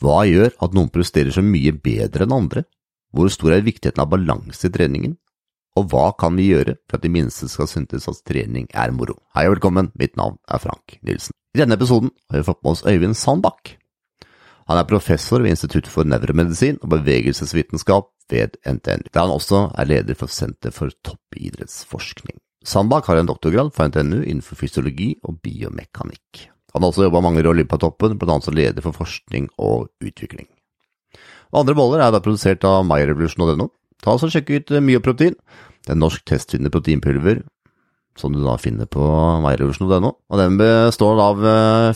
Hva gjør at noen presterer så mye bedre enn andre? Hvor stor er viktigheten av balanse i treningen? Og hva kan vi gjøre for at de minste skal synes at trening er moro? Hei og velkommen, mitt navn er Frank Nilsen. I denne episoden har vi fått med oss Øyvind Sandbakk. Han er professor ved Institutt for nevromedisin og bevegelsesvitenskap ved NTNU, der han også er leder for Senter for toppidrettsforskning. Sandbakk har en doktorgrad fra NTNU innenfor fysiologi og biomekanikk. Han har også jobba mange år i Olympiatoppen, bl.a. som leder for forskning og utvikling. Andre boller er da produsert av MyRevolution.no. Ta oss og Sjekk ut Myoprotein. Det er norsk testvinner proteinpulver som du da finner på MyRevolution.no. Og Den består av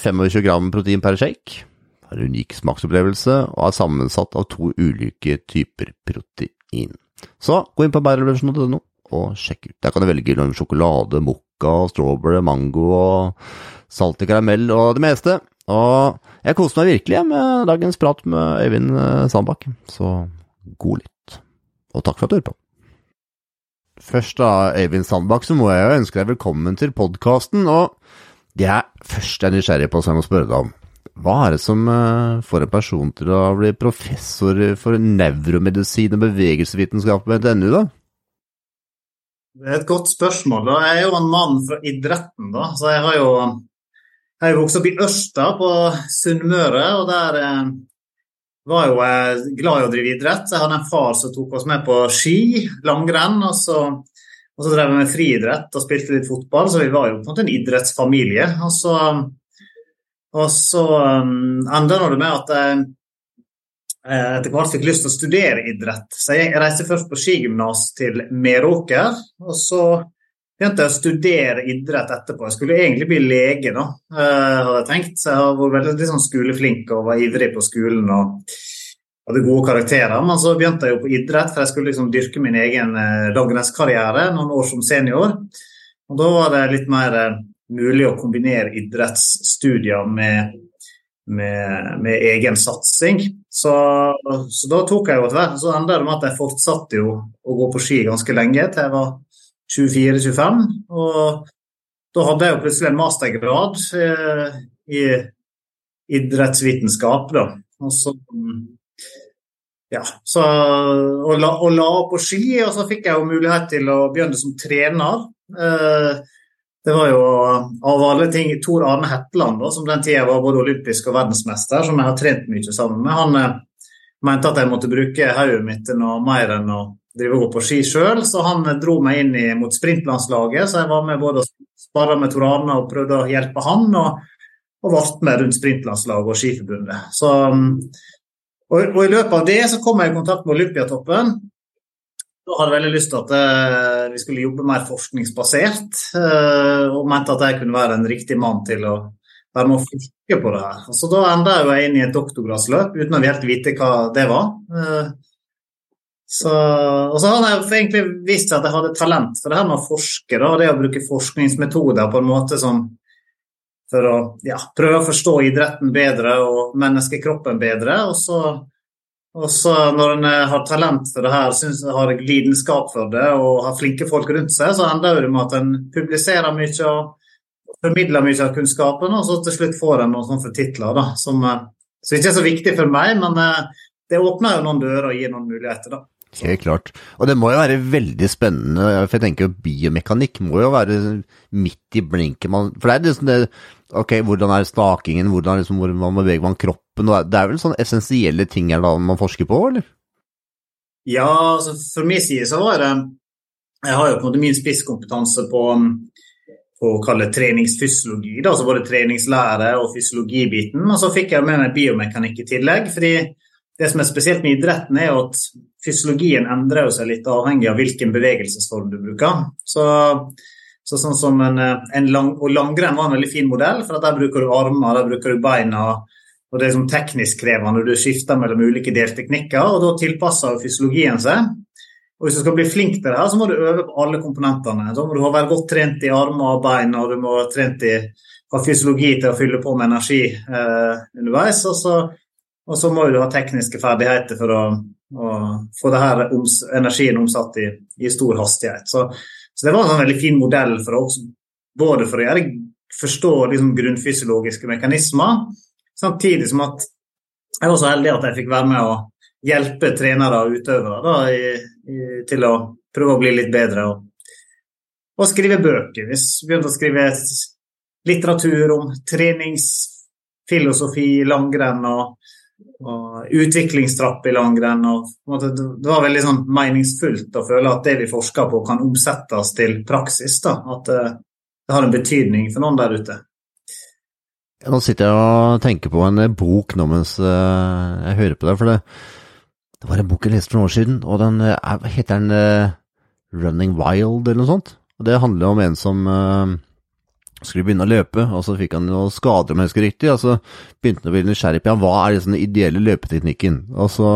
25 eh, gram protein per shake. Har en unik smaksopplevelse og er sammensatt av to ulike typer protein. Så gå inn på MyRevolution.no og sjekk ut. Der kan du velge mellom sjokolade, mokka, strawberry, mango og salty karamell og det meste. Og jeg koste meg virkelig med dagens prat med Øyvind eh, Sandbakk, så god lytt. Og takk for at du hører på. Først da, Øyvind Sandbakk, så må jeg jo ønske deg velkommen til podkasten. Og det er først jeg er nysgjerrig på, som jeg må spørre deg om. Hva er det som eh, får en person til å bli professor for nevromedisin og bevegelsesvitenskap ved NTNU, da? Det er et godt spørsmål. Jeg er jo en mann fra idretten, da. Så jeg har jo jeg er vokst opp i Ørsta på Sunnmøre, og der eh, var jo jeg glad i å drive idrett. Jeg hadde en far som tok oss med på ski, langrenn, og så, og så drev jeg med friidrett og spilte litt fotball, så vi var jo på en måte en idrettsfamilie. Og så, og så um, enda det med at jeg etter hvert fikk lyst til å studere idrett. Så jeg reiste først på skigymnas til Meråker, og så begynte jeg å studere idrett etterpå. Jeg skulle egentlig bli lege, da, eh, hadde jeg tenkt. Så jeg har vært veldig liksom, skoleflink og var ivrig på skolen og hadde gode karakterer. Men så begynte jeg jo på idrett, for jeg skulle liksom dyrke min egen eh, langrennskarriere noen år som senior. Og da var det litt mer eh, mulig å kombinere idrettsstudier med, med, med egen satsing. Så, så, da tok jeg jo etter hvert. Så enda det med at jeg fortsatte jo å gå på ski ganske lenge til jeg var 24-25. Og da hadde jeg jo plutselig en mastergrad eh, i idrettsvitenskap, da. Og så ja, så, og, la, og la på ski, og så fikk jeg jo mulighet til å begynne som trener. Eh, det var jo av alle ting Tor Arne Hetland, da, som den tida var både olympisk og verdensmester, som jeg har trent mye sammen med. Han eh, mente at jeg måtte bruke hodet mitt til noe mer enn å drive og gå på ski sjøl, så han dro meg inn i, mot sprintlandslaget. Så jeg var med både og sparra med Tor Arne og prøvde å hjelpe han, og, og ble med rundt sprintlandslaget og Skiforbundet. Så, og, og, i løpet av det så kom jeg i kontakt med Olympiatoppen. Da hadde jeg veldig lyst til at uh, vi skulle jobbe mer forskningsbasert, uh, og mente at jeg kunne være en riktig mann til å være med å forske på det her. Så da enda jeg inn i et doktorgradsløp uten å helt vite hva det var. Uh, så, og så hadde jeg egentlig vist at jeg hadde talent for det her med å forske. og det å bruke forskningsmetoder på en måte som for å ja, prøve å forstå idretten bedre og menneskekroppen bedre. Og så, og så når en har talent for det her, synes har lidenskap for det og har flinke folk rundt seg, så ender det med at en publiserer mye og formidler mye av kunnskapen, og så til slutt får en noen sånne titler da, som, som ikke er så viktig for meg, men eh, det åpner jo noen dører og gir noen muligheter. da. Helt klart. Og det må jo være veldig spennende, for jeg tenker jo biomekanikk må jo være midt i blinken. Man, for det er liksom det Ok, hvordan er stakingen, hvordan, liksom, hvordan beveger man kroppen? Det er vel sånne essensielle ting da man forsker på, eller? Ja, altså for min side så var det Jeg har jo på en måte min spisskompetanse på på å kalle treningsfysiologi, da, altså både treningslære og fysiologibiten. Og så fikk jeg med meg biomekanikk i tillegg. fordi det som er spesielt med idretten, er at fysiologien endrer seg litt avhengig av hvilken bevegelsesform du bruker. Så, så sånn som en, en lang, og Langrenn var en veldig fin modell, for der bruker du armer, der bruker du beina. og Det er sånn teknisk krevende, du skifter mellom ulike delteknikker, og da tilpasser fysiologien seg. Og Hvis du skal bli flink til det, her, så må du øve på alle komponentene. Da må du være godt trent i armer og bein, og du må ha trent i, ha fysiologi til å fylle på med energi eh, underveis. og så og så må du ha tekniske ferdigheter for å, å få her oms, energien omsatt i, i stor hastighet. Så, så, det var en sånn veldig fin modell for oss, både for å gjøre, forstå liksom, grunnfysiologiske mekanismer, samtidig som at jeg var så heldig at jeg fikk være med å hjelpe trenere og utøvere da, i, i, til å prøve å bli litt bedre. Og, og skrive bøker. Vi begynte å skrive litteratur om treningsfilosofi langrenn og, og utviklingstrapp i langrenn. Og, det var veldig sånn meningsfullt å føle at det vi forsker på, kan omsettes til praksis. Da. At det, eh, det har en betydning for noen der ute. Nå sitter jeg og tenker på en bok nå mens eh, jeg hører på deg. For det, det var en bok jeg leste for noen år siden, og den eh, heter den 'Running Wild' eller noe sånt. Og Det handler om en som skulle begynne å løpe, og så fikk han noen skader, om jeg husker riktig. Og så begynte han å bli nysgjerrig på ja, hva er den ideelle løpeteknikken. Og så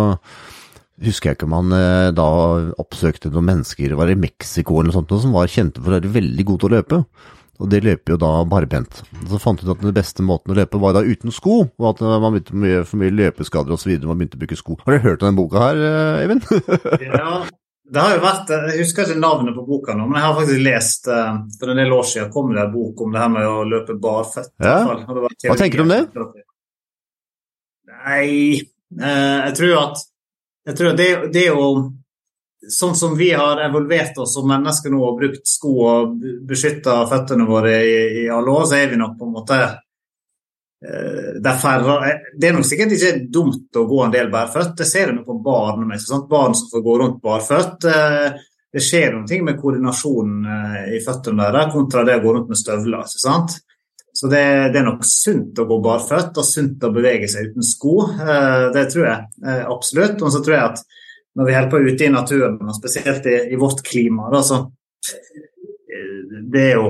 husker jeg ikke om han uh, da oppsøkte noen mennesker, var i Mexico eller noe sånt, som var kjente for å være veldig gode til å løpe. Og de løper jo da barbent. Så fant de ut at den beste måten å løpe var da uten sko, og at man begynte med for mye løpeskader osv. Man begynte å bruke sko. Har du hørt om den boka her, Eivind? ja, det har jo vært Jeg husker ikke navnet på boka nå, men jeg har faktisk lest eh, For en del år siden kom det en bok om det her med å løpe barføtt. Ja. Hva tenker du om det? Nei, eh, jeg tror at jeg tror det, det er jo sånn som vi har evolvert oss som mennesker nå og brukt sko og beskytta føttene våre i, i, alle år, så er vi nok på en måte eh, det er, færre, det er nok sikkert ikke dumt å gå en del bærføtt. Det ser du på barn. Barn som får gå rundt barføtt. Eh, det skjer ting med koordinasjonen eh, i føttene der kontra det å gå rundt med støvler. ikke sant? Så det, det, er nok sunt å gå barføtt og sunt å bevege seg uten sko. Det tror jeg absolutt. Og så tror jeg at når vi holder på ute i naturen, og spesielt i, i vårt klima. Da, så, eh, det er jo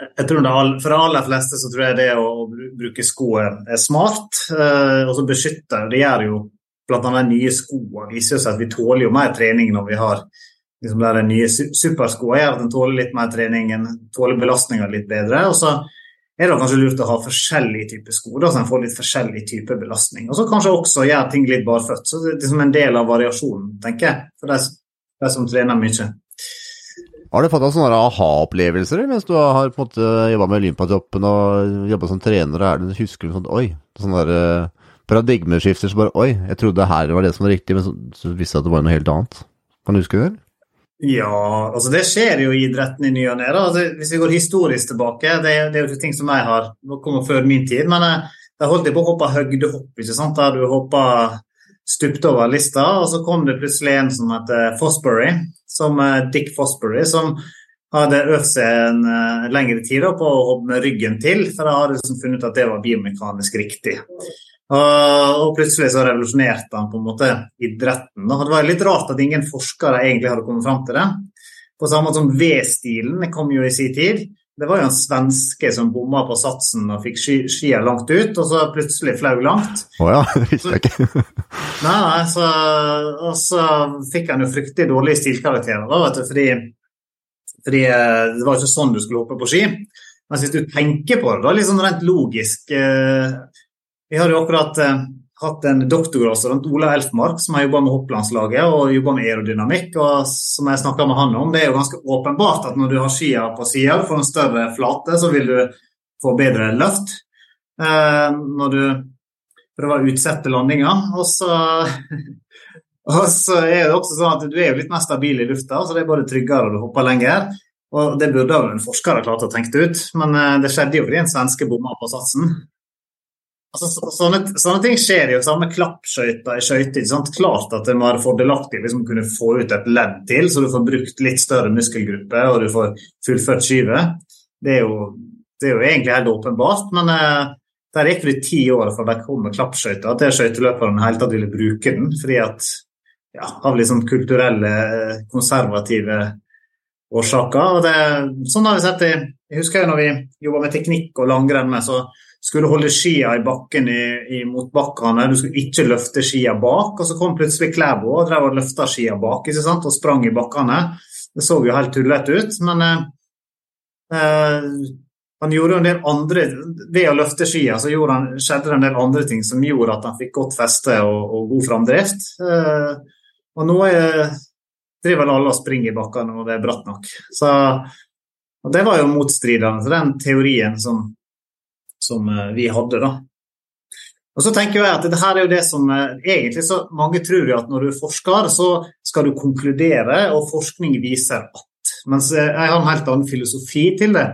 jeg tror det, For de aller fleste så tror jeg det å bruke sko er smart. Eh, og så beskytter det gjør jo bl.a. nye skoene viser seg at vi tåler jo mer trening når vi har liksom de nye superskoene. gjør at en tåler litt mer trening, en tåler belastninga litt bedre. og så er det kanskje lurt å ha forskjellige typer sko, da, så en får litt forskjellig type belastning. Og så kanskje også gjøre ting litt barføtt. Så det er liksom en del av variasjonen, tenker jeg, for de som trener mye. Har du fått noen sånne aha-opplevelser mens du har på en måte jobba med Olympiatoppen og jobba som trener? Er det, husker du sånn Oi, sånn der uh, paradigmeskifter som bare Oi, jeg trodde her var det som var riktig, men så, så visste jeg at det var noe helt annet. Kan du huske det? Ja, altså det skjer jo i idretten i ny og ne. Altså, hvis vi går historisk tilbake, det, det er jo ting som jeg har kommet før min tid. Men jeg, jeg holdt på å hoppe høydehopp, ikke sant? der du hoppa stupt over lista. Og så kom det plutselig en som heter Fosbury, som Dick Fosbury, som hadde øvd seg en uh, lengre tid på å hoppe med ryggen til, for da hadde liksom funnet ut at det var biomekanisk riktig. Og plutselig så revolusjonerte han på en måte idretten. Det var litt rart at ingen forskere egentlig hadde kommet fram til det. På samme måte som V-stilen kom jo i sin tid. Det var jo en svenske som bomma på satsen og fikk skia langt ut, og så plutselig flau langt. Å oh ja, det visste jeg ikke. nei, nei, så, og så fikk han jo fryktelig dårlige stilkarakterer, da, vet du, fordi, fordi eh, det var ikke sånn du skulle hoppe på ski. Men hvis du tenker på det, da, litt sånn rent logisk eh, vi har jo akkurat eh, hatt en doktorgradsstudent, Ola Elfmark, som har jobba med hopplandslaget og jobba med aerodynamikk. og Som jeg snakka med han om, det er jo ganske åpenbart at når du har skia på sida, får en større flate, så vil du få bedre løft. Eh, når du prøver å utsette landinga. Og så, og så er det også sånn at du er jo litt mer stabil i lufta, så det er både tryggere og du hopper lenger. Og Det burde jo en forsker ha klart å tenke ut, men eh, det skjedde jo fordi en svenske bomma på satsen. Altså, sånne, sånne, ting skjer jo. Samme klappskøyter i skøyter. Klart at det må være fordelaktig liksom kunne få ut et ledd til, så du får brukt litt større muskelgruppe og du får fullført skyvet. Det er jo, det er jo egentlig helt åpenbart, men eh, der gikk det ti år fra de kom med klappskøyter til skøyteløperne hele tatt ville bruke den, fordi at ja, av liksom kulturelle, eh, konservative årsaker. Og det, sånn har vi sett det. Jeg husker jo når vi jobba med teknikk og langrenn med, så skulle holde skia i bakken i, i motbakkene. Du skulle ikke løfte skia bak. Og så kom plutselig Klæbo og drev og løfta skia bak ikke sant? og sprang i bakkene. Det så jo helt tullete ut, men eh, eh, han gjorde en del andre Ved å løfte skia så han, skjedde det en del andre ting som gjorde at han fikk godt feste og, og god framdrift. Eh, og nå er, driver alle og springer i bakkene og det er bratt nok. Så, og det var jo motstridende til den teorien som som eh, vi hadde. da. Og så tenker jeg at det her er jo det som eh, egentlig så Mange tror jo at når du forsker, så skal du konkludere, og forskning viser at. Mens jeg har en helt annen filosofi til det.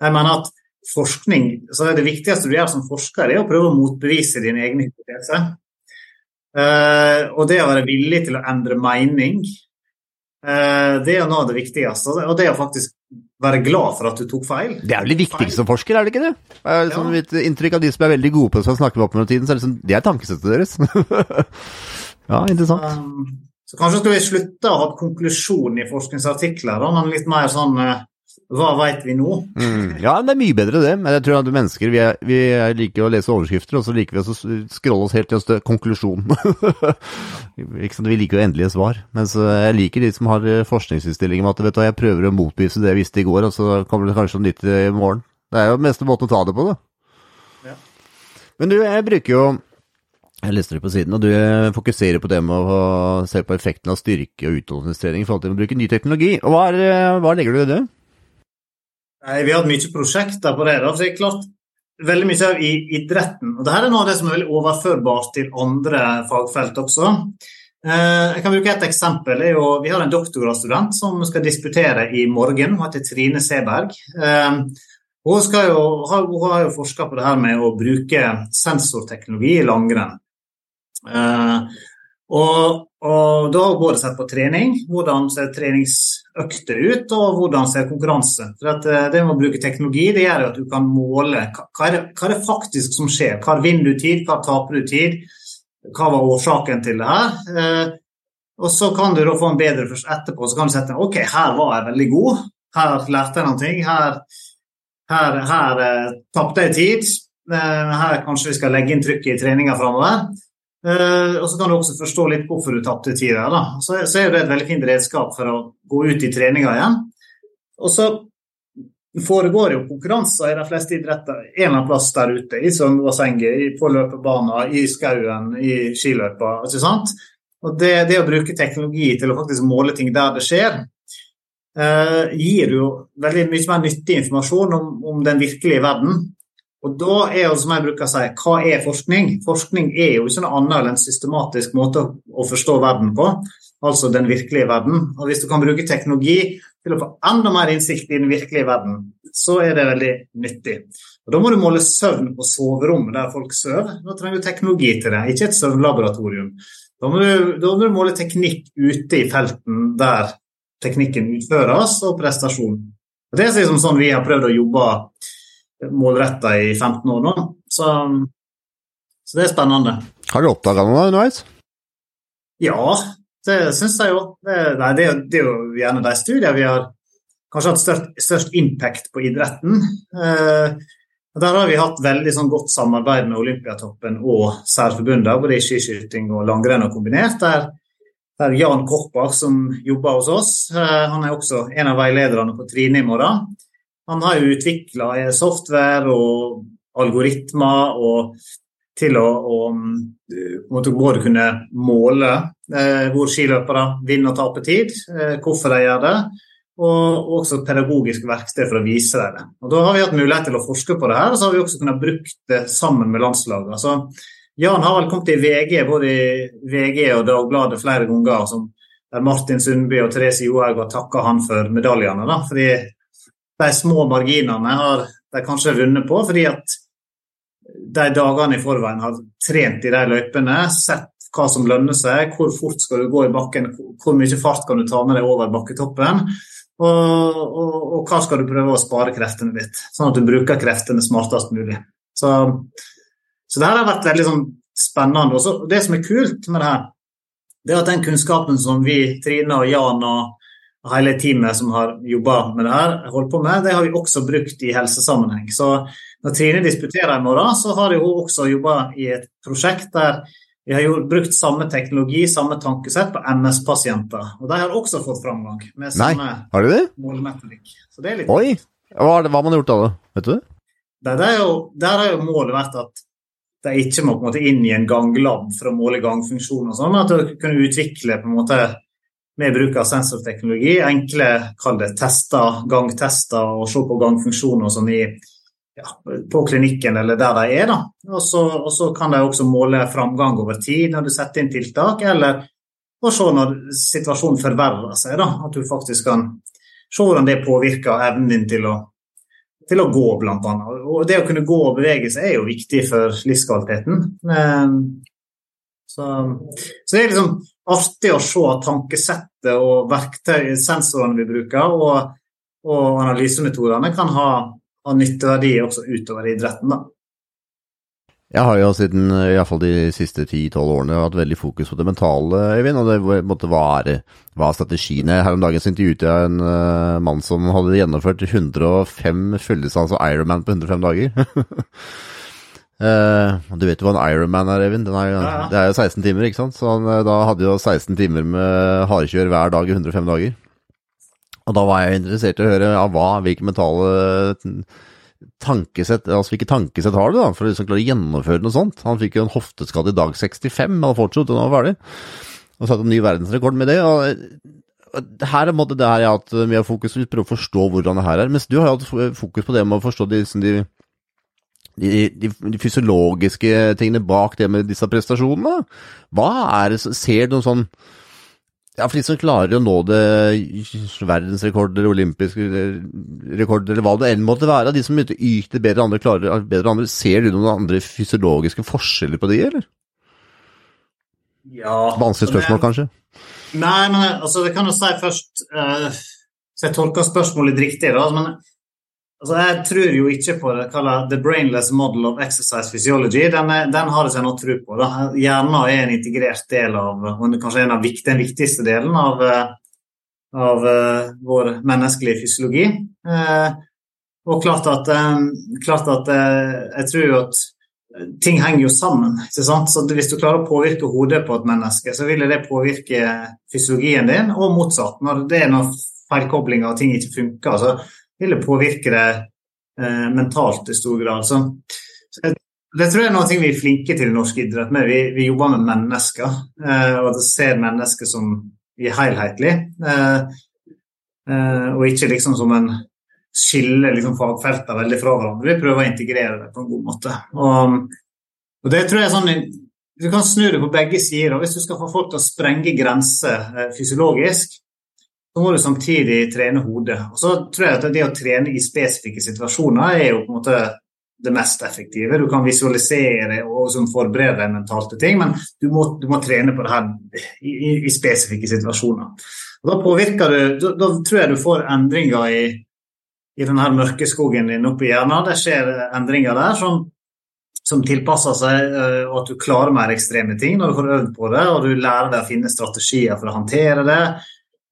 Jeg mener at forskning, så er Det viktigste du gjør som forsker, er å prøve å motbevise dine egne hypoteser. Og det å være villig til å endre mening, det er noe av det viktigste. Og det å faktisk være glad for at du tok feil. Det er vel det viktigste som forsker, er det ikke det? Jeg har sånn, ja. inntrykk av de som er veldig gode på det, som snakker opp med tiden, så er det, sånn, det er tankesettet deres. ja, interessant. Um, så kanskje skal vi slutte å ha konklusjon i forskningsartikler, men litt mer sånn uh, hva veit vi nå? Mm, ja, det er mye bedre det. Men jeg tror at mennesker vi, er, vi er liker å lese overskrifter, og så liker vi å scrolle oss helt til konklusjonen. Vi liker jo endelige svar. Mens eh, jeg liker de som har forskningsinnstillinger med at vet du, jeg prøver å motbevise det jeg visste i går, og så kommer det kanskje noe nytt i morgen. Det er jo den beste måten å ta det på, da. Ja. Men du, jeg bruker jo jeg leste det på siden, og du eh, fokuserer på det med å se på effekten av styrke- og utholdenhetstrening i forhold til å bruke ny teknologi. Og hva, er, hva legger du i det? Nei, Vi har hatt mye prosjekter på det. Da. Så det er klart, veldig mye av idretten. og Dette er noe av det som er veldig overførbart til andre fagfelt også. Eh, jeg kan bruke et eksempel. Vi har en doktorgradsstudent som skal disputere i morgen. Hun heter Trine Seberg. Eh, hun, jo, hun har jo forska på det her med å bruke sensorteknologi i langrenn. Og, og da har vi både sett på trening, hvordan ser treningsøkter ut, og hvordan ser konkurranse. For at eh, Det med å bruke teknologi det gjør at du kan måle hva er, det, hva er det faktisk som skjer. Hva vinner du tid, hva taper du tid? Hva var årsaken til det her? Eh, og så kan du da få en bedre først etterpå. Så kan du sette ok, her var jeg veldig god. Her lærte jeg noe. Her, her, her eh, tapte jeg tid. Her kanskje vi skal legge inn trykket i treninga framover. Uh, og så kan du også forstå litt hvorfor du tapte tid der. Da. Så, så, er det et veldig fint redskap for å gå ut i treninga igjen. Og så foregår jo konkurranser i de fleste idretter en eller annen plass der ute. I svømmebassenget, på løpebanen, i skauen, i skiløypa. Ikke sant? Og det, det, å bruke teknologi til å faktisk måle ting der det skjer, uh, gir jo veldig mye mer nyttig informasjon om, om den virkelige verden. Og da er jo, som jeg bruker å si, hva er forskning? Forskning er jo ikke noe annet enn en systematisk måte å forstå verden på, altså den virkelige verden. Og hvis du kan bruke teknologi til å få enda mer innsikt i den virkelige verden, så er det veldig nyttig. Og Da må du måle søvn på soverommet der folk sover. Da trenger du teknologi til det, ikke et søvnlaboratorium. Da må, du, da må du måle teknikk ute i felten der teknikken utføres, og prestasjon. Og Det er liksom sånn vi har prøvd å jobbe målretta i 15 år nå. Så, så, det er spennende. Har du oppdaga noe underveis? Ja, det syns jeg jo. Det, nei, det, det, er jo gjerne de studiene vi har kanskje hatt størst, størst impact på idretten. Eh, der har vi hatt veldig sånn, godt samarbeid med Olympiatoppen og særforbundene, både i skiskyting og langrenn og kombinert. Der, der Jan Korpach, som jobber hos oss, eh, han er også en av veilederne på Trine i morgen. Han har jo utvikla software og algoritmer og til å, å både kunne måle eh, hvor skiløpere vinner og taper tid, eh, hvorfor de gjør det, og også pedagogisk verksted for å vise dem det. Og Da har vi hatt mulighet til å forske på det her, og så har vi også kunnet brukt det sammen med landslaget. Altså, Jan har vel kommet i VG, både i VG og Dagbladet flere ganger, som Martin Sundby og Therese Johaug har takka han for medaljene. Da, fordi de små marginene har de kanskje vunnet på, fordi at de dagene i forveien har trent i de løypene, sett hva som lønner seg, hvor fort skal du gå i bakken, hvor mye fart kan du ta med deg over bakketoppen, og, og, og hva skal du prøve å spare kreftene ditt, sånn at du bruker kreftene smartest mulig. Så, så det her har vært veldig sånn spennende. Og det som er kult med det her, det er at den kunnskapen som vi, Trine og Jan og hele teamet som har jobba med det her, holdt på med, det har vi også brukt i helsesammenheng. Så når Trine disputerer i morgen, så har hun også jobba i et prosjekt der vi har brukt samme teknologi, samme tankesett på MS-pasienter. Og de har også fått framgang med samme Nei, det? målmetodikk. Så det er litt Oi! Hva har man gjort da, vet du? Der, er jo, der har jo målet vært at de ikke må på en måte inn i en ganglab for å måle gangfunksjon og sånn, men at du kunne utvikle på en måte med bruk av sensorteknologi. Enkle kall det tester, gangtester og se på gangfunksjoner som i ja, på klinikken eller der de er. Og så, og så, kan de også måle framgang over tid når du setter inn tiltak, eller og se når situasjonen forverrer seg. da, At du faktisk kan se hvordan det påvirker evnen din til å, til å gå, bl.a. Og det å kunne gå og bevege seg er jo viktig for livskvaliteten. Ehm, så, så det er liksom artig å se tankesettet og verktøy, sensorene vi bruker, og, og analysemetodene kan ha ha nytteverdi også utover idretten. da. Jeg har jo siden iallfall de siste 10-12 årene hatt veldig fokus på det mentale, Øyvind. Og det måtte være hva strategiene Her om dagen så intervjuet jeg en uh, mann som hadde gjennomført 105 fulldistanse Ironman på 105 dager. uh, du vet jo hva en Ironman er, Evin. Er, ja, ja. Det er jo 16 timer, ikke sant? Så han, eh, da hadde jo 16 timer med hardkjør hver dag i 105 dager. Og da var jeg interessert i å høre ja, hva, hvilke mentale tankesett altså hvilke tankesett har du da, for å liksom klare å gjennomføre noe sånt? Han fikk jo en hofteskade i dag 65, men fortsatt, den var ferdig. Og satte en ny verdensrekord med det. og her er måte det her jeg har hatt mye fokus på, prøve å forstå hvordan det her er. Mens du har hatt fokus på det med å forstå de, de, de, de, fysiologiske tingene bak det med disse prestasjonene. Hva er det, Ser du noen sånn ja, for de som klarer å nå det, verdensrekorder, olympiske rekorder, eller hva det enn måtte være, de som yter bedre andre, klarer bedre andre, ser du noen andre fysiologiske forskjeller på de, eller? Ja Vanskelig spørsmål, kanskje? Nei, men altså, det kan jo si først uh, Så jeg tolker spørsmålet litt riktig, da. men Altså, jeg tror jo ikke på det kallet the brainless model of exercise physiology. Den, er, den har jeg noe tro på. Da. Hjernen er en integrert del av, og kanskje en av den viktigste delen av, eh, av uh, vår menneskelige fysiologi. Uh, og klart at, um, klart at uh, jeg tror jo at ting henger jo sammen. ikke sant? Så Hvis du klarer å påvirke hodet på et menneske, så vil det påvirke fysiologien din, og motsatt. Når det er noen feilkoblinger og ting ikke funker, så vil det påvirke det eh, mentalt i stor grad. Så, det tror jeg er noe vi er flinke til i norsk idrett. Med. Vi, vi jobber med mennesker, eh, og ser mennesker som er helhetlig. Eh, eh, og ikke liksom som en skiller liksom fagfeltene veldig fra hverandre. Vi prøver å integrere det på en god måte. Og, og det tror jeg er sånn Du kan snu det på begge sider. Hvis du skal få folk til å sprenge grenser eh, fysiologisk, så må du samtidig trene hodet. Og så tror jeg at Det å trene i spesifikke situasjoner er jo på en måte det mest effektive. Du kan visualisere og forberede deg mentalt til ting, men du må, du må, trene på det her i, i, i spesifikke situasjoner. Og Da påvirker du, da, da, tror jeg du får endringer i, i denne mørkeskogen din oppe i hjernen. Det skjer endringer der som, som tilpasser seg, eh, og at du klarer mer ekstreme ting når du får øvd på det, og du lærer deg å finne strategier for å håndtere det.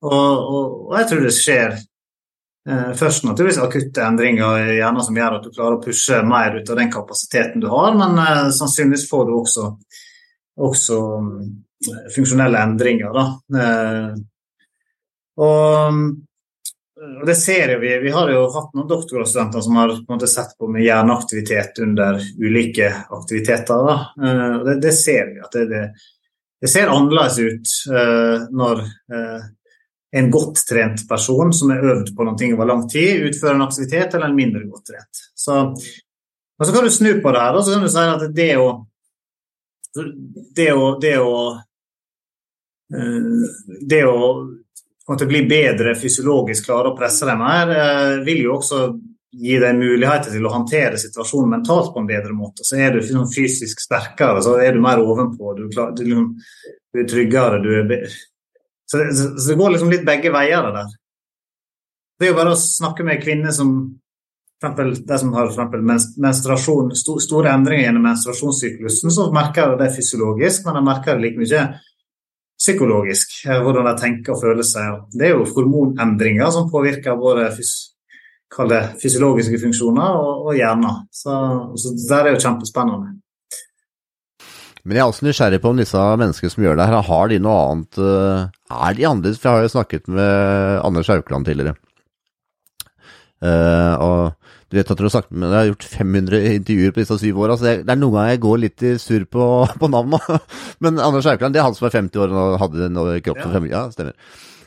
Og, og, og jeg tror det skjer eh, først naturligvis akutte endringer i hjernen som gjør at du klarer å pushe mer ut av den kapasiteten du har, men eh, sannsynligvis får du også, også um, funksjonelle endringer. Da. Eh, og, og, det ser vi. Vi har jo hatt noen doktorgradsstudenter som har på måte, sett på med hjerneaktivitet under ulike aktiviteter. Eh, det, det, ser vi at det, det, det ser annerledes ut uh, når uh, en godt trent person som er øvd på noe over lang tid, utfører en aktivitet, eller en mindre godt trent. Så, og så kan du snu på det her, og så kan du si at det å det å, det å, eh, det å bli bedre fysiologisk, klare å presse deg mer, eh, vil jo også gi deg muligheter til å håndtere situasjonen mentalt på en bedre måte. Så er du fysisk sterkere, så er du mer ovenpå, du, du, du er tryggere, du er så det, så det, går liksom litt begge veier, det der. Det er jo bare å snakke med kvinner som eksempel, de som har for menstruasjon, sto, store endringer gjennom menstruasjonssyklusen, så merker de det fysiologisk, men de merker det like mye psykologisk, eh, hvordan de tenker og føler seg. Det er jo hormonendringer som påvirker både fys fysiologiske funksjoner og, og hjerner. Så, så det er jo kjempespennende. Men jeg er også nysgjerrig på om disse menneskene som gjør det her, har de noe annet eh, Er de annerledes? For jeg har jo snakket med Anders Haukeland tidligere. Uh, og du vet at du har sagt med, jeg har gjort 500 intervjuer på disse syv åra, så det er noen ganger jeg går litt i surr på, på navnet. Men Anders Haukeland, det er han som er 50 år og hadde kropp for ja. 50 Ja, stemmer.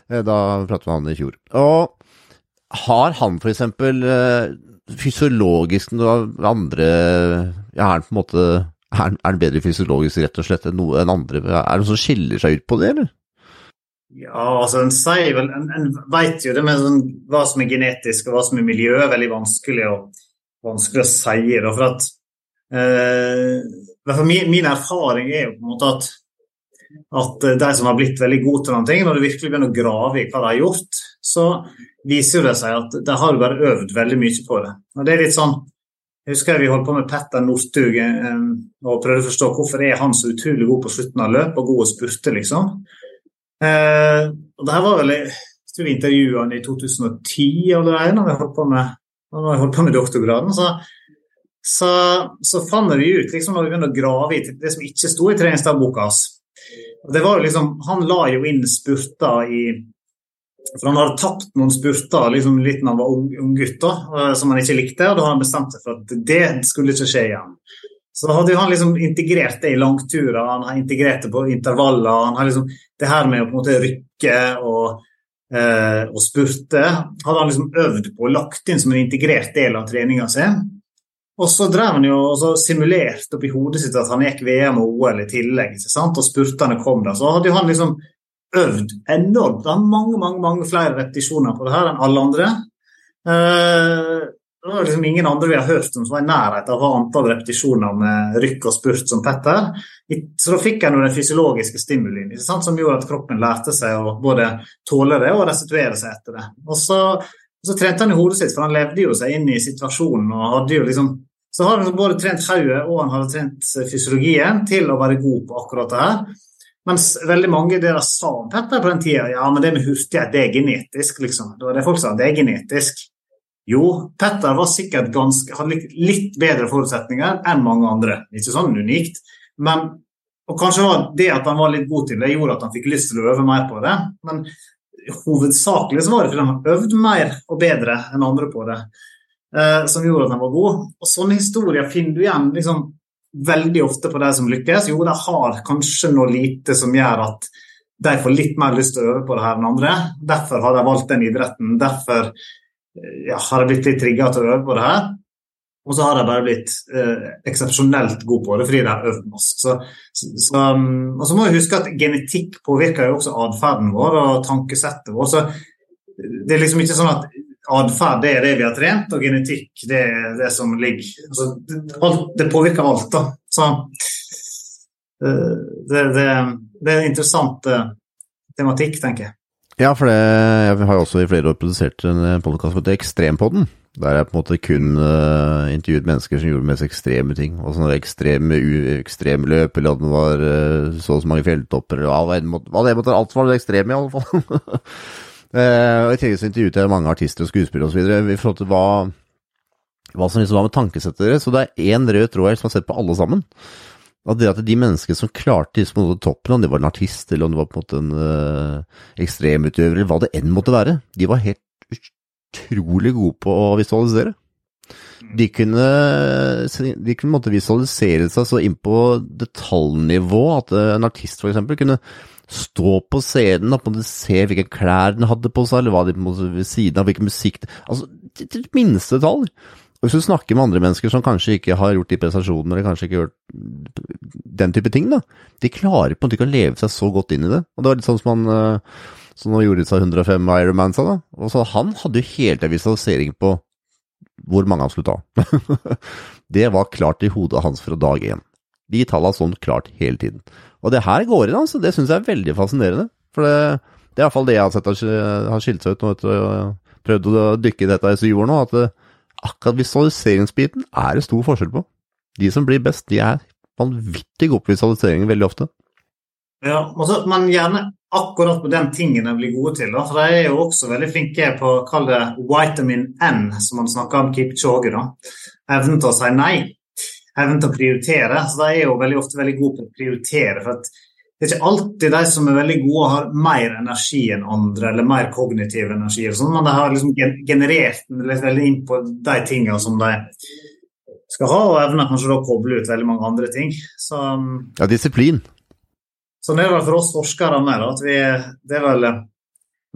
Uh, da pratet vi med han i fjor. Og har han for eksempel fysiologisk noe andre ja, Er han på en måte er han bedre fysiologisk rett og slett enn noe enn andre? Er det noe som skiller seg ut på det, eller? Ja, altså en sier vel En, en vet jo det med sånn, hva som er genetisk og hva som er miljø, er veldig vanskelig å, vanskelig å si. Da, for at eh, min, min, erfaring er jo på en måte at, at de som har blitt veldig gode til noen ting, når du virkelig begynner å grave i hva de har gjort, så viser det seg at de har bare øvd veldig mye på det. Og det er litt sånn jeg husker vi holdt på med Petter Northug eh, og prøvde å forstå hvorfor er han så utrolig god på slutten av løp og god å spurte, liksom. Eh, og det her var vel jeg vi intervjuet han i 2010 allerede, når vi holdt på med, når vi holdt på med doktorgraden. Så, så, så fant vi ut, liksom, når vi begynte å grave i det som ikke sto i treningsdagboka hans det var liksom, Han la jo inn spurter i for han hadde tapt noen spurter liksom, litt da han var ung, ung gutt, da, som han ikke likte. og Da har han bestemt seg for at det skulle ikke skje igjen. Så da hadde han liksom integrert det i langturer, han har integrert det på intervaller. han har liksom Det her med å på en måte rykke og, eh, og spurte hadde han liksom øvd på og lagt inn som en integrert del av treninga si. Og så drev han jo og så simulerte oppi hodet sitt at han gikk VM og OL i tillegg. ikke sant? Og spurtene kom der. Så hadde han liksom øvd enormt. Han har mange mange, mange flere repetisjoner på det her enn alle andre. Eh, det var liksom ingen andre vi har hørt om som var i nærheten av antall repetisjoner med rykk og spurt som Petter. Så da fikk jeg den fysiologiske stimulien som gjorde at kroppen lærte seg å både tåle det og restituere seg etter det. Og så, så trente han i hodet sitt, for han levde jo seg inn i situasjonen. og hadde jo liksom så har han både trent hodet og han hadde trent fysiologien til å være god på akkurat det her. Mens veldig mange av dere sa om Petter på den tida ja, men det med hurtighet det er genetisk. liksom. Det var det folk sa, det er genetisk. Jo, Petter var sikkert ganske, hadde litt bedre forutsetninger enn mange andre. Ikke sånn unikt. Men, og kanskje var det at han var litt god til det, gjorde at han fikk lyst til å øve mer på det. Men hovedsakelig så var det fordi han øvde mer og bedre enn andre på det, eh, som gjorde at han var god. Og sånne historier finner du igjen liksom, veldig ofte på de som lykkes. Jo, de har kanskje noe lite som gjør at de får litt mer lyst til å øve på det her enn andre. Derfor har de valgt den idretten. Derfor ja, har jeg blitt litt trigga til å øve på det her. Og så har de bare blitt eh, eksepsjonelt gode på det fordi de har øvd masse. Så, så, um, og så må vi huske at genetikk påvirker jo også atferden vår og tankesettet vårt. Så det er liksom ikke sånn at atferd er det vi har trent, og genetikk det er det som ligger altså, alt, Det påvirker alt, da. Så eh, det, det, det er en interessant tematikk, tenker jeg. Ja, for det, jeg har jo også i flere år produsert en podkast som heter Ekstrempodden. Der jeg på en måte kun uh, intervjuet mennesker som gjorde mest ekstreme ting. Og sånne ekstreme, ekstremløp, eller at det var uh, så og så mange fjelltopper, eller hva det måtte Alt var det ekstreme, i alle fall. Uh, og I tillegg så intervjuet jeg mange artister og skuespillere osv. i forhold til hva, hva som liksom var med tankesettet deres. Så det er én rød tråd her som har sett på alle sammen. Og det at de menneskene som klarte liksom å nå toppen, om det var en artist eller om det var på en måte en uh, ekstremutøver eller hva det enn måtte være, de var helt utrolig gode på å visualisere. De kunne, de kunne måtte visualisere seg så inn på detaljnivå at en artist f.eks. kunne stå på scenen og se hvilke klær den hadde på seg, eller hva de på ved siden av, hvilken musikk Altså, til minste detalj. Hvis du snakker med andre mennesker som kanskje ikke har gjort de prestasjonene, eller kanskje ikke gjort den type ting, da, de klarer på en måte ikke å leve seg så godt inn i det. Og det var litt sånn som han eh, som nå gjorde seg 105 Ironman sa, da. Og så han hadde jo hele tiden visualisering på hvor mange han skulle ta. det var klart i hodet hans fra dag én. De tallene sånn klart hele tiden. Og det her går inn, altså. Det syns jeg er veldig fascinerende. For det, det er iallfall det jeg har sett har skilt seg ut nå etter å ha prøvd å dykke i dette i syv år nå, at det, akkurat visualiseringsbiten er det stor forskjell på. De som blir best, de er vanvittig gode på visualisering veldig ofte. Ja, også, men gjerne akkurat på den tingen de blir gode til. Da. For de er jo også veldig flinke på å kalle det vitamin N, som man snakker om Kipchoge. da. Evnen til å si nei evnen til å prioritere. Så de er jo veldig ofte veldig gode på å prioritere. for det er ikke alltid de som er veldig gode, har mer energi enn andre, eller mer kognitiv energi, sånt, men de har liksom generert veldig inn på de tingene som de skal ha, og evner kanskje da å koble ut veldig mange andre ting. Så, ja, disiplin. Sånn er det for oss forskere mer. at vi, det er vel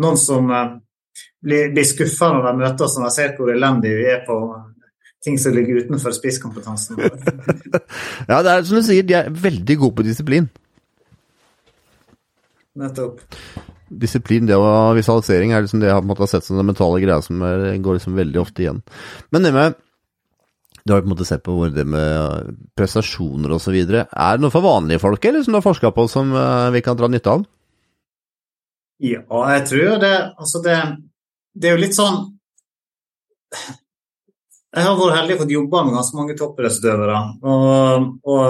noen som eh, blir, blir skuffa når de møter oss og ser hvor elendige vi er på ting som ligger utenfor spisskompetansen. ja, det er som du sier, de er veldig gode på disiplin. Nettopp. Disiplin, det og visualisering er liksom det jeg har sett som den mentale greia som er, går liksom veldig ofte igjen. Men det med Du har jo på en måte sett på hvor det med prestasjoner osv. Er det noe for vanlige folk, eller som du har forska på, som uh, vi kan dra nytte av? Ja, jeg tror det Altså, det, det er jo litt sånn Jeg har vært heldig og fått jobba med ganske mange toppidrettsutøvere. Og, og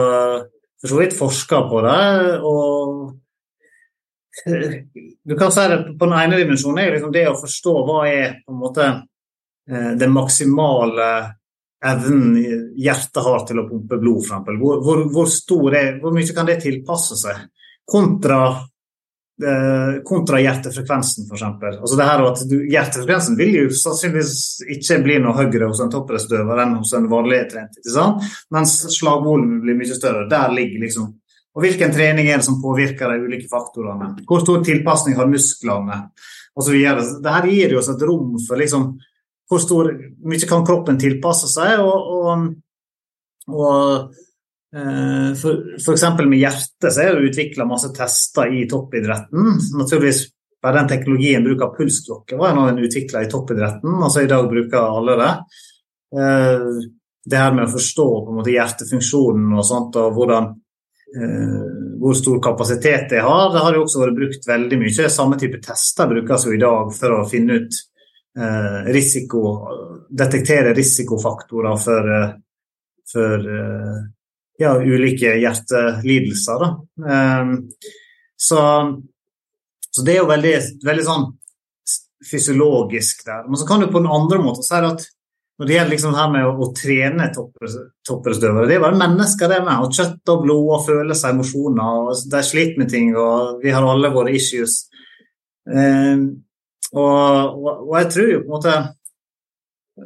for så vidt forska på det. og du kan si det på den ene dimensjonen er liksom det å forstå hva er på en måte eh, den maksimale evnen hjertet har til å pumpe blod, f.eks. Hvor, hvor, hvor, stor er, hvor mye kan det tilpasse seg? Kontra, eh, kontra hjertefrekvensen, f.eks. Altså det her at du, hjertefrekvensen vil jo sannsynligvis ikke bli noe høyere hos en toppidrettsutøver enn hos en vanlig trent, mens slagvolumet blir mye større. Der ligger liksom og hvilken trening er det som påvirker de ulike faktorene? Hvor stor tilpasning har musklene? Osv. Dette gir oss et rom for liksom, hvor stor, mye kan kroppen tilpasse seg. og, og, og eh, eksempel med hjertet så er det utvikla masse tester i toppidretten. Naturligvis bare den teknologien bruk av pulsklokke var en utvikla i toppidretten. altså I dag bruker alle det. Eh, det her med å forstå på en måte hjertefunksjonen og sånt, og hvordan hvor stor kapasitet det har. Det har jo også vært brukt veldig mye. Samme type tester brukes jo i dag for å finne ut eh, risiko Detektere risikofaktorer for, eh, for ja, ulike hjertelidelser. Så, så, det er jo veldig, veldig sånn fysiologisk der. Men så kan du på den andre måten si at når det gjelder liksom her med å, å trene toppidrettsutøvere, det er bare mennesker, det med. Og kjøtt og blod og følelser og emosjoner. og De sliter med ting, og vi har alle våre issues. Eh, og, og, og, jeg tror jo på en måte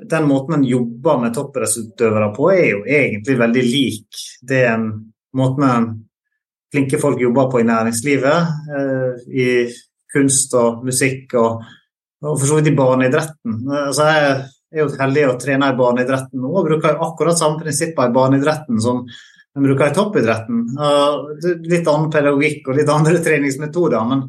Den måten en jobber med toppidrettsutøvere på, er jo egentlig veldig lik det en måten flinke folk jobber på i næringslivet, eh, i kunst og musikk og, og for så vidt i barneidretten. Altså jeg er jo heldig å trene i barneidretten nå og bruker akkurat samme prinsipper i barneidretten som de bruker i toppidretten. Litt annen pedagogikk og litt andre treningsmetoder. Men,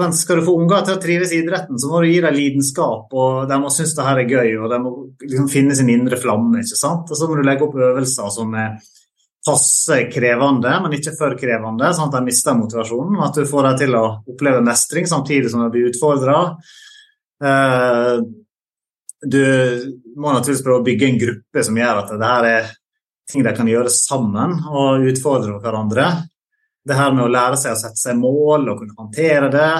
men skal du få unger til å trives i idretten, så må du gi dem lidenskap. og De må synes det her er gøy og de må liksom finne sin indre flamme. ikke sant? Og så må du legge opp øvelser som er passe krevende, men ikke for krevende, sånn at de mister motivasjonen. At du får dem til å oppleve mestring samtidig som de blir utfordra. Eh, du må naturligvis prøve å bygge en gruppe som gjør at det her er ting de kan gjøre sammen og utfordre hverandre. Det her med å lære seg å sette seg mål og kunne håndtere det.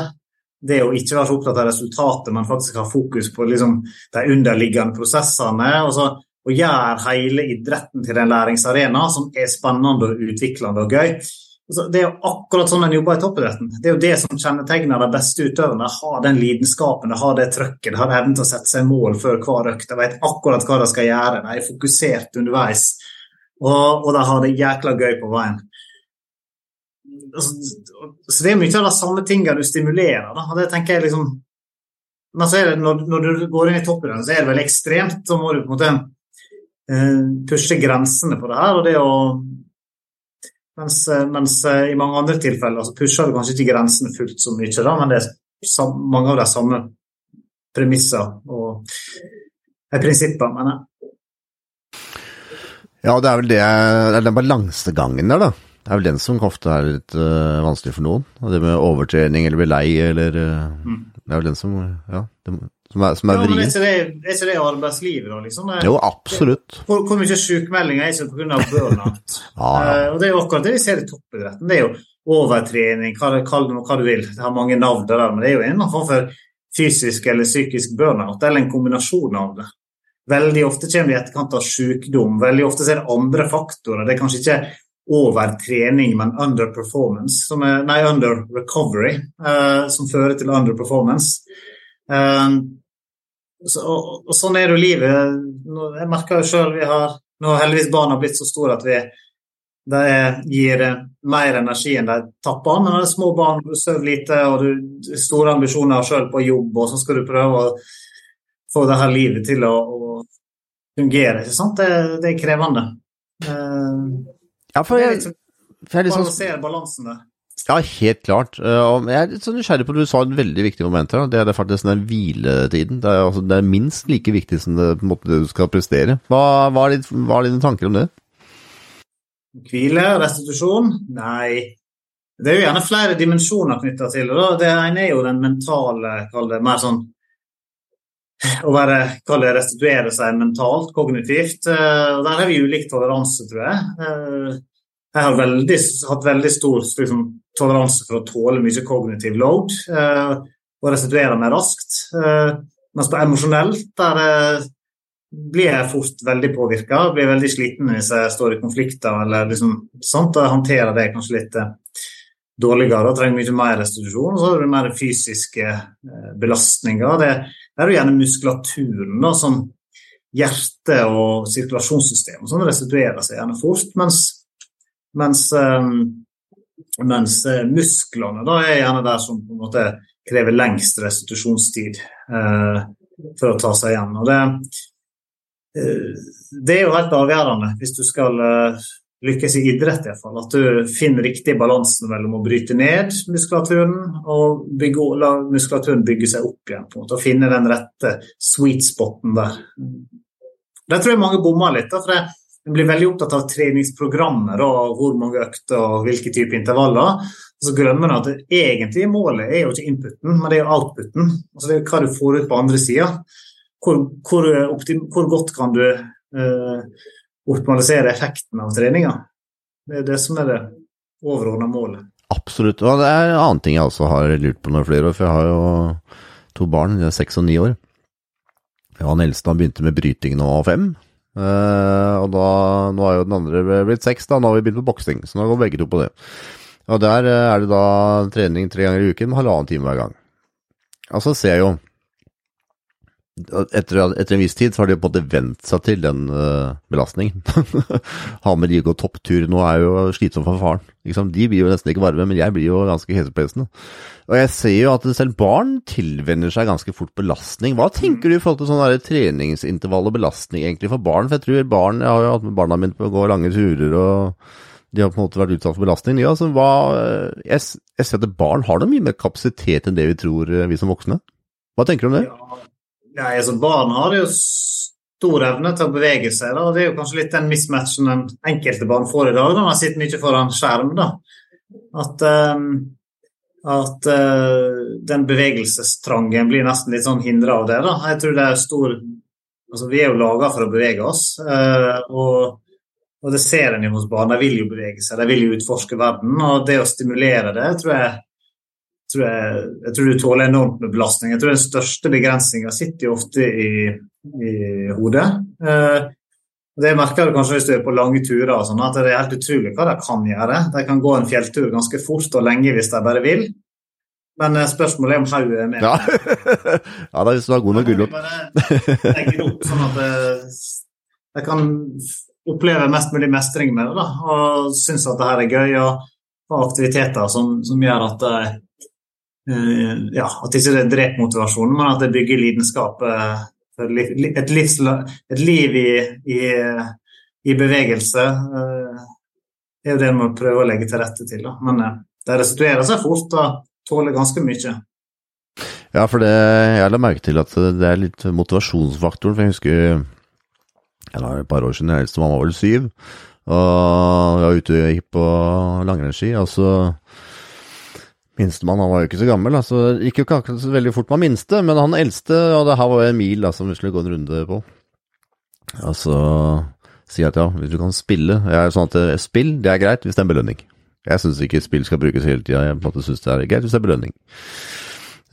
Det å ikke være så opptatt av resultatet, men faktisk ha fokus på liksom, de underliggende prosessene. Og, så, og gjøre hele idretten til en læringsarena som er spennende og utviklende og gøy. Altså, det er jo akkurat sånn en jobber i toppidretten. Det er jo det som kjennetegner de beste utøverne. Har den lidenskapen, de har det trøkket, har evnen til å sette seg mål før hver økt. De vet akkurat hva de skal gjøre, de er fokusert underveis. Og, og de har det jækla gøy på veien. Altså, så det er mye av de samme tingene du stimulerer. Da. Det tenker jeg liksom men så er det, når, når du går inn i toppidretten, så er det veldig ekstremt. Så må du på en måte eh, pushe grensene på det her. og det å mens, eh, mens, eh, i mange andre tilfeller så pusher du kanskje ikke grensene fullt så mye, da, men det er mange av de samme premisser og prinsipper, mener jeg. Ja, det er vel det, det er den balansegangen der, da. Det er vel den som ofte er litt uh, vanskelig for noen. Og det med overtrening eller bli lei eller uh, mm. Det er vel den som Ja, det, som er, som er ja, vrien. Er ikke det, det arbeidslivet, da? Liksom? Det, jo, absolutt. Hvor, hvor mye sykemeldinger er ikke pga. burnout? ja, ja. Uh, og det er jo akkurat det vi ser i toppidretten. Det er jo overtrening, hva, kall det hva du vil. Det har mange navn der, men det er jo en form for fysisk eller psykisk burnout, eller en kombinasjon av det. Veldig ofte kommer det i etterkant av sykdom. Veldig ofte er det andre faktorer. Det er kanskje ikke overtrening, men underperformance, som er, nei, under recovery, uh, som fører til underperformance. Uh, så, og, og, sånn er jo livet. Jeg merker jo sjøl vi har Nå har heldigvis barna blitt så store at vi de gir mer energi enn de tapper. Men når det er små barn, du sover lite og du har store ambisjoner sjøl på jobb, og så skal du prøve å få det her livet til å, å fungere. ikke sant? Det, det er krevende. Uh, ja, for jeg, for jeg liksom, balansen der. Ja, helt klart. Uh, jeg er litt sånn nysgjerrig på at du sa en veldig viktig moment her. Det er faktisk den hviletiden. Det er, altså, det er, minst like viktig som det, måte, det du skal prestere. Hva, hva, er ditt, hva, er dine tanker om det? Hvile, restitusjon? Nei. Det er jo gjerne flere dimensjoner knytta til det. Det ene er jo den mentale, kall det mer sånn å være, kall det restituere seg mentalt, kognitivt. Uh, der har vi ulik toleranse, tror jeg. Uh, jeg har veldig, hatt veldig stor liksom, toleranse for å tåle mye kognitiv load eh, og restituere meg raskt. Eh, mens på emosjonelt der eh, blir jeg fort veldig påvirka. Blir veldig sliten hvis jeg står i konflikter eller liksom sånt. Og håndterer det kanskje litt eh, dårligere og trenger mye mer restitusjon. Og så har du mer fysiske eh, belastninger. Det, er jo gjerne muskulaturen da, som hjerte- og sirkulasjonssystemet som restituerer seg gjerne fort. mens mens, ehm, mens eh, musklene da er gjerne der som på en måte krever lengst restitusjonstid eh, for å ta seg igjen. Og det, eh, det, er jo helt avgjørende hvis du skal eh, lykkes i idrett, i fall, at du finner riktig balansen mellom å bryte ned muskulaturen og bygge, la muskulaturen bygge seg opp igjen. på en måte, Og finne den rette sweet spoten der. Der tror jeg mange bommer litt. Da, for det, en blir veldig opptatt av treningsprogrammer og hvor mange økter og hvilke typer intervaller. Og så glemmer en at det egentlige målet er jo ikke inputen, men det er outputen. Altså det er hva du får ut på andre sida. Hvor, hvor, hvor, godt kan du eh, optimalisere effekten av treninga? Det er det som er det overordna målet. Absolutt. Og det er en annen ting jeg også har lurt på når flere år, for jeg har jo to barn, de er seks og ni år. Ja, han eldste han begynte med bryting nå fem. Uh, og da, nå har jo den andre blitt seks, da. Nå har vi begynt på boksing, så nå går begge to på det. Og der uh, er det da trening tre ganger i uken med halvannen time hver gang. Og så ser jeg jo etter, etter, en viss tid så har de på en måte vent seg til den uh, belastningen. de gå topptur nå er jo slitsomt for faren. Liksom, de blir jo nesten ikke varme, men jeg blir jo ganske hesepesende. Og jeg ser jo at selv barn tilvenner seg ganske fort belastning. Hva tenker du i forhold til sånn treningsintervall og belastning egentlig for barn? For jeg tror barn, jeg har jo hatt med barna mine på å gå lange turer, og de har på en måte vært utsatt for belastning. Ja, altså, hva, jeg, jeg, ser at barn har da mye mer kapasitet enn det vi tror, eh, vi som voksne. Hva tenker du om det? Ja, Nei, altså Barn har jo stor evne til å bevege seg. Da. Det er jo kanskje litt den mismatchen den enkelte barn får i dag, når man sitter mye foran skjerm. da. At, um, at uh, den bevegelsestrangen blir nesten litt sånn hindra av det. da. Jeg tror det er stor Altså, Vi er jo laga for å bevege oss. Uh, og, og, det ser en jo hos barn. De vil jo bevege seg, de vil jo utforske verden. Og det å stimulere det tror jeg tror jeg, jeg, tror du tåler enormt med belastning. Jeg tror den største begrensninga sitter jo ofte i, i hodet. Eh, det merker du kanskje hvis du er på lange turer, og sånn, at det er helt utrolig hva de kan gjøre. De kan gå en fjelltur ganske fort og lenge hvis de bare vil. Men eh, spørsmålet er om hodet er med. Ja, ja da, hvis du har god nok gulrot. Sånn at eh, kan oppleve mest mulig mestring med det da, og synes at det her er gøy. og ha aktiviteter som, som gjør at de Eh, ja, at ikke det dreper motivasjonen, men at det bygger lidenskap. Eh, et, et liv i, i, i, bevegelse eh, er jo det vi prøver å legge til rette til. Da. Men det restituerer seg fort og tåler ganske mye. Ja, for det, jeg la merke til at det er litt motivasjonsfaktoren. For jeg husker jeg var et par år siden, jeg eldste mamma var vel syv, og jeg var ute og gikk på langrennsski. og så Minstemann han var jo ikke så gammel, altså gikk jo ikke akkurat så veldig fort med minste, men han eldste, og det her var jo en mil da, som vi skulle gå en runde på. Og så sier jeg at ja, hvis du kan spille Jeg er sånn at eh, spill, det er greit hvis det er en belønning. Jeg syns ikke spill skal brukes hele tida, jeg på en måte syns det er greit hvis det er belønning.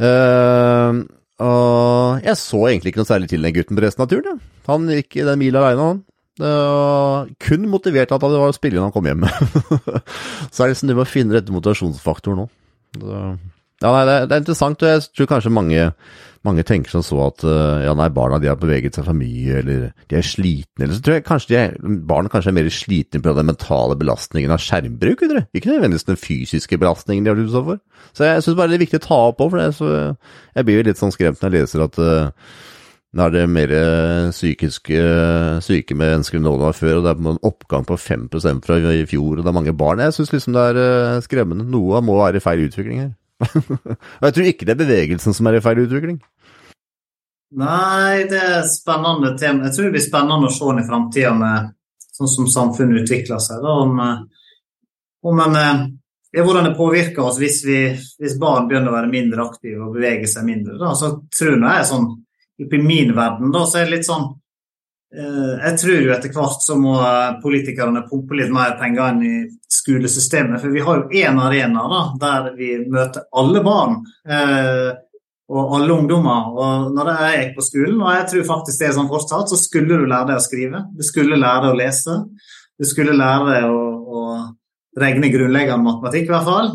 Uh, og jeg så egentlig ikke noe særlig til den gutten på resten av turen. Ja. Han gikk i den mila aleine, han. Uh, kun motivert at det var å spille når han kom hjem. så er det liksom det med å finne rette motivasjonsfaktor nå. Ja, nei, det, er interessant, og jeg tror kanskje mange, mange tenker som så at uh, ja, nei, barna de har beveget seg for mye, eller de er slitne, eller så tror jeg kanskje de er, barna kanskje er mer slitne på den mentale belastningen av skjermbruk, eller? ikke nødvendigvis den fysiske belastningen de har utsatt for. Så jeg syns bare det er viktig å ta opp òg, for det, så jeg blir jo litt sånn skremt når jeg leser at uh, Nå er det mer psykiske eh, syke mennesker enn før, og det er en oppgang på 5 fra i fjor, og det er mange barn. Jeg syns liksom det er eh, skremmende. Noe må være i feil utvikling her. og jeg tror ikke det er bevegelsen som er i feil utvikling. Nei, det er spennende tema. Jeg tror det blir spennende å se den i framtida med sånn som samfunnet utvikler seg. Da, om, om en, ja, hvordan det påvirker oss hvis, vi, hvis, barn begynner å være mindre aktive og bevege seg mindre. Da. Så tror jeg sånn, I min verden da, så er det litt sånn eh, Jeg tror jo etter hvert så må politikerne pumpe litt mer penger inn i skolesystemet. For vi har jo én arena da, der vi møter alle barn. Eh, og alle ungdommer. Og når jeg gikk på skolen, og jeg tror faktisk det er sånn fortsatt, så skulle du lære deg å skrive. Du skulle lære deg å lese. Du skulle lære deg å, å regne grunnleggende matematikk, i hvert fall.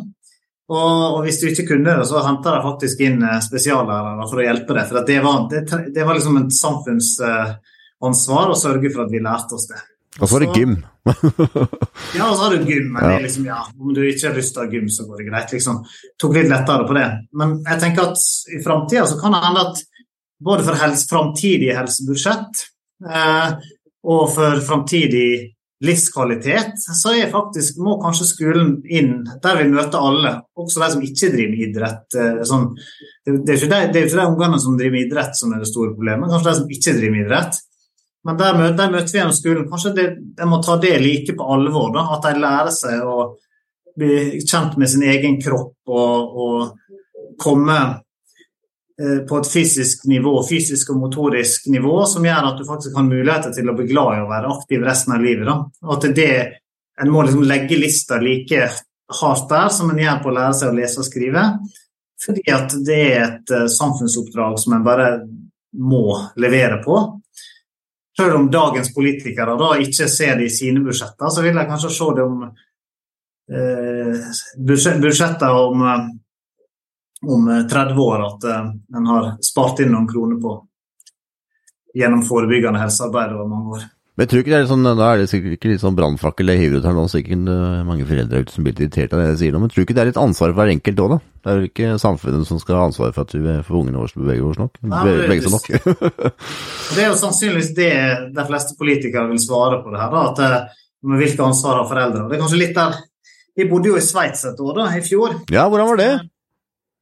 Og, og, hvis du ikke kunne det, så henta de faktisk inn eh, spesiallærere for å hjelpe deg. For det var, det, det var liksom et samfunnsansvar å sørge for at vi lærte oss det. Og så var det gym. ja, og så har du gym. Men ja. liksom, ja, om du ikke har lyst til å ha gym, så går det greit. liksom. Tok litt lettere på det. Men jeg tenker at i framtida så kan det hende at både for helse, framtidige helsebudsjett eh, og for framtidig livskvalitet, så er faktisk, må kanskje skolen inn der vi møter alle, også de som ikke driver med idrett. Eh, sånn, det, det, er ikke de, det ikke de ungene som driver med idrett som er det store problemet, kanskje de som ikke driver med idrett. Men der, der møter vi gjennom skolen. Kanskje de, de, må ta det like på alvor. Da, at de lærer seg å bli kjent med sin egen kropp og, og komme på et fysisk nivå, fysisk og motorisk nivå som gjør at du faktisk har muligheter til å bli glad i å være aktiv resten av livet. Da. At det, En må liksom legge lista like hardt der som en gjør på å lære seg å lese og skrive. Fordi at det er et uh, samfunnsoppdrag som en bare må levere på. Selv om dagens politikere da ikke ser det i sine budsjetter, så vil jeg kanskje se det om eh, budsjetter om, eh, om 30 år at eh, en har spart inn noen kroner på gjennom forebyggende helsearbeid over mange år. Men tror ikke det er sånn, Da er det sikkert ikke litt sånn brannfakkel jeg hiver ut her nå, sikkert ikke mange foreldre som blir irritert av det jeg sier nå, men tror ikke det er litt ansvar for hver enkelt òg, da? Det er jo ikke samfunnet som skal ha ansvar for at vi får ungene våre til å bevege oss nok. Nei, bevege seg nok. det er jo sannsynligvis det de fleste politikere vil svare på det her, da, at med hvilke ansvar har foreldre. Det er kanskje litt der Vi bodde jo i Sveits et år, da, i fjor. Ja, hvordan var det?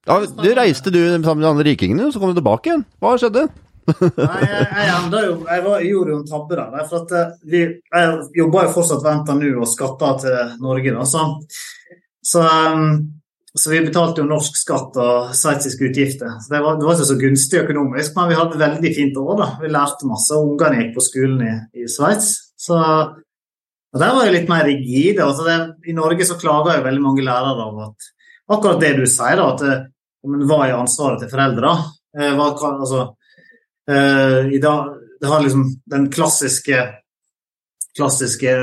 Ja, du reiste du sammen med de andre rikingene, så kom du tilbake igjen. Hva skjedde? Nei, jeg, jeg, jo, jeg, var, jeg, gjorde jo en tabbe der. For at eh, vi, jeg jobber jo fortsatt venter nå og skatter til Norge. Da, så, så, um, så, vi betalte jo norsk skatt og sveitsiske utgifter. Så det, var, det var ikke så gunstig økonomisk, men vi hadde et veldig fint år. da. Vi lærte masse. Ungene gikk på skolen i, i Sveits. Så og der var jo litt mer rigid. Altså det, I Norge så klager jo veldig mange lærere over at akkurat det du sier, da, at det, hva er ansvaret til foreldre? Eh, altså, dag, det har liksom den klassiske, klassiske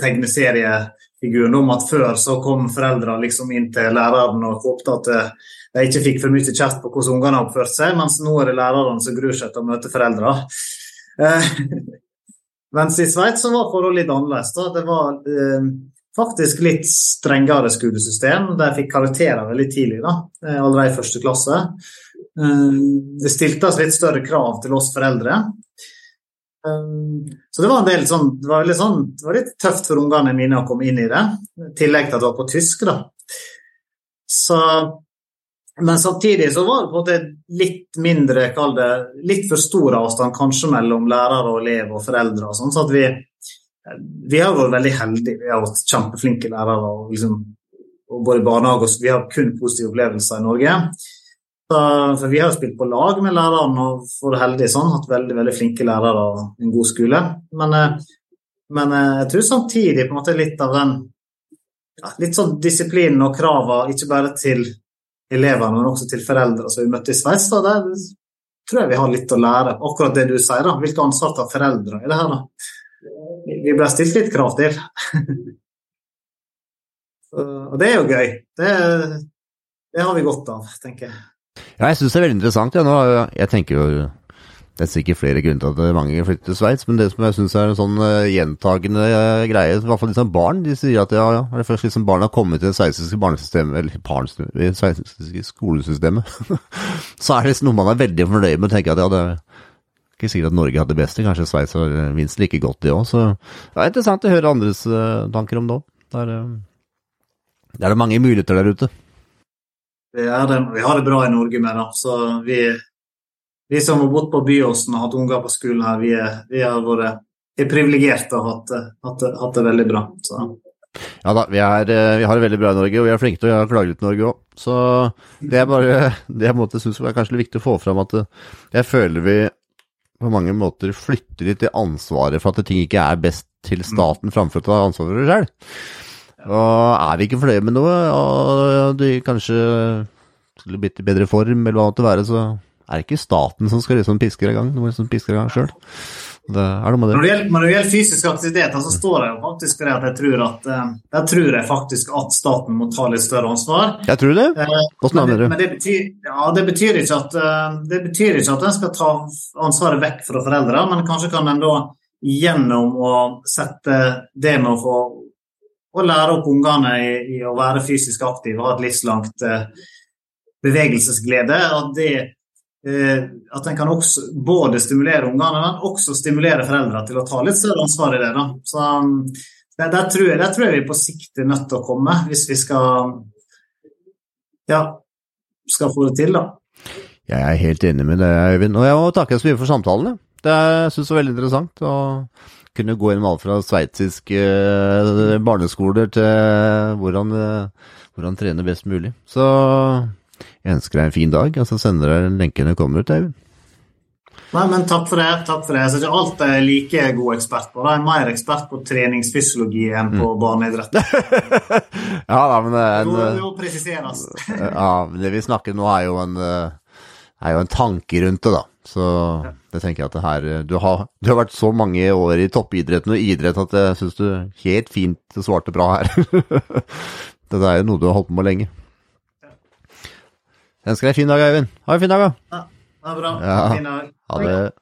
tegneseriefiguren om at før så kom foreldra liksom inn til læreren og håpte at eh, de ikke fikk for mye kjeft på hvordan ungene har oppført seg, mens nå er det lærerne som gruer seg til å møte foreldra. Mens i Sveits var forholdet litt annerledes. Da. Det var faktisk litt strengere skolesystem. De fikk karakterer veldig tidlig, da, allerede i første klasse. Eh, det stilte litt større krav til oss foreldre. Eh, så det var en del sånn Det var, sånn, det var litt tøft for ungene mine å komme inn i det, i tillegg til at det var på tysk, da. Så, men samtidig så var det på en måte litt mindre, kall det litt for stor avstand kanskje mellom lærere og elev og foreldre og sånn. Så at vi, vi har vært veldig heldige. Vi har vært kjempeflinke lærere. og liksom og både barnehage og Vi har kun positive opplevelser i Norge. Så, vi har spilt på lag med lærerne og vært heldige sånn, hatt veldig veldig flinke lærere og en god skole. Men, eh, men eh, jeg tror samtidig på en måte litt av den ja, litt sånn disiplinen og kravene, ikke bare til elevene, men også til foreldre som vi møtte i Sveits. Der tror jeg vi har litt å lære. Akkurat det du sier, da. Hvilket ansvar tar foreldre i det her, da? Vi ble stilt litt krav til. og det er jo gøy. Det, det har vi godt av, tenker jeg. Ja, jeg syns det er veldig interessant. Ja. Nå, jeg tenker jo Det er sikkert flere grunner til at mange flytter til Sveits, men det som jeg syns er en sånn uh, gjentagende uh, greie, i hvert fall liksom barn, de sier at ja, ja, det er først liksom barna har kommet til det sveitsiske barnesystemet, eller det sveitsiske skolesystemet, så er det liksom noe man er veldig fornøyd med å tenke at ja, det Ikke sikkert at Norge hadde det beste, kanskje Sveits har minst like godt det òg. Så det er interessant å høre andres uh, tanker om det òg. Der, uh, der er det mange muligheter der ute. Det det. Vi har det bra i Norge med det. Så vi, vi som har bodd på Byåsen og hatt unger på skolen her, vi, er, vi har vært privilegerte og hatt, hatt, hatt, det veldig bra. Så. Ja da, vi, er, vi, har det veldig bra i Norge, og vi er flinke til å klage litt Norge òg. Så det er bare det jeg synes er kanskje litt viktig å få fram, at jeg føler vi på mange måter flytter litt til ansvaret for at ting ikke er best til staten framfor å ta ansvar for det sjøl. Og er vi ikke fornøyd med noe, og du kanskje skulle blitt i bedre form, eller hva det måtte være, så er det ikke staten som skal liksom piske i gang, noe som pisker i gang sjøl. Det er noe med det. Når det, gjelder, når det gjelder fysisk aktivitet, så står det jo faktisk for det at jeg tror at eh, jeg tror jeg faktisk at staten må ta litt større ansvar. Jeg tror det. Eh, Hvordan mener du? Men det betyr, ja, det betyr ikke at eh, det betyr ikke at en skal ta ansvaret vekk fra foreldre, men kanskje kan en da gjennom å sette det med å få å lære opp ungene i, i, å være fysisk aktive og ha et livslangt bevegelsesglede, at det Eh, at en kan også både stimulere ungene, men også stimulere foreldre til å ta litt større ansvar i det. Da. Så um, der, der, tror jeg, der, tror jeg, vi på sikt er nødt til å komme, hvis vi skal, ja, skal få det til. da. Jeg er helt enig med deg, Øyvind. Og jeg må takke så mye for samtalene. Det syns jeg var veldig interessant. å kunne gå gjennom alt fra sveitsiske eh, barneskoler til hvordan, eh, hvordan trene best mulig. Så jeg ønsker deg en fin dag, og så sender jeg lenken når kommer ut, Eivind. Nei, men Takk for det. takk for det. Jeg ser ikke alt jeg er like god ekspert på. Jeg er mer ekspert på treningsfysiologi enn på mm. barneidrett. ja, da, men det, en, det må presiseres. ja, men det vi snakker nå, er jo en, er jo en tanke rundt det, da. Så det tenker jeg at det her du har, du har, vært så mange år i toppidretten og idrett at jeg syns du helt fint svarte bra her. det er jo noe du har holdt på med lenge. Jeg ønsker deg en fin dag, Øyvind. Ha en fin dag, da. Ja, det er bra. Ja, fin dag. Ha det.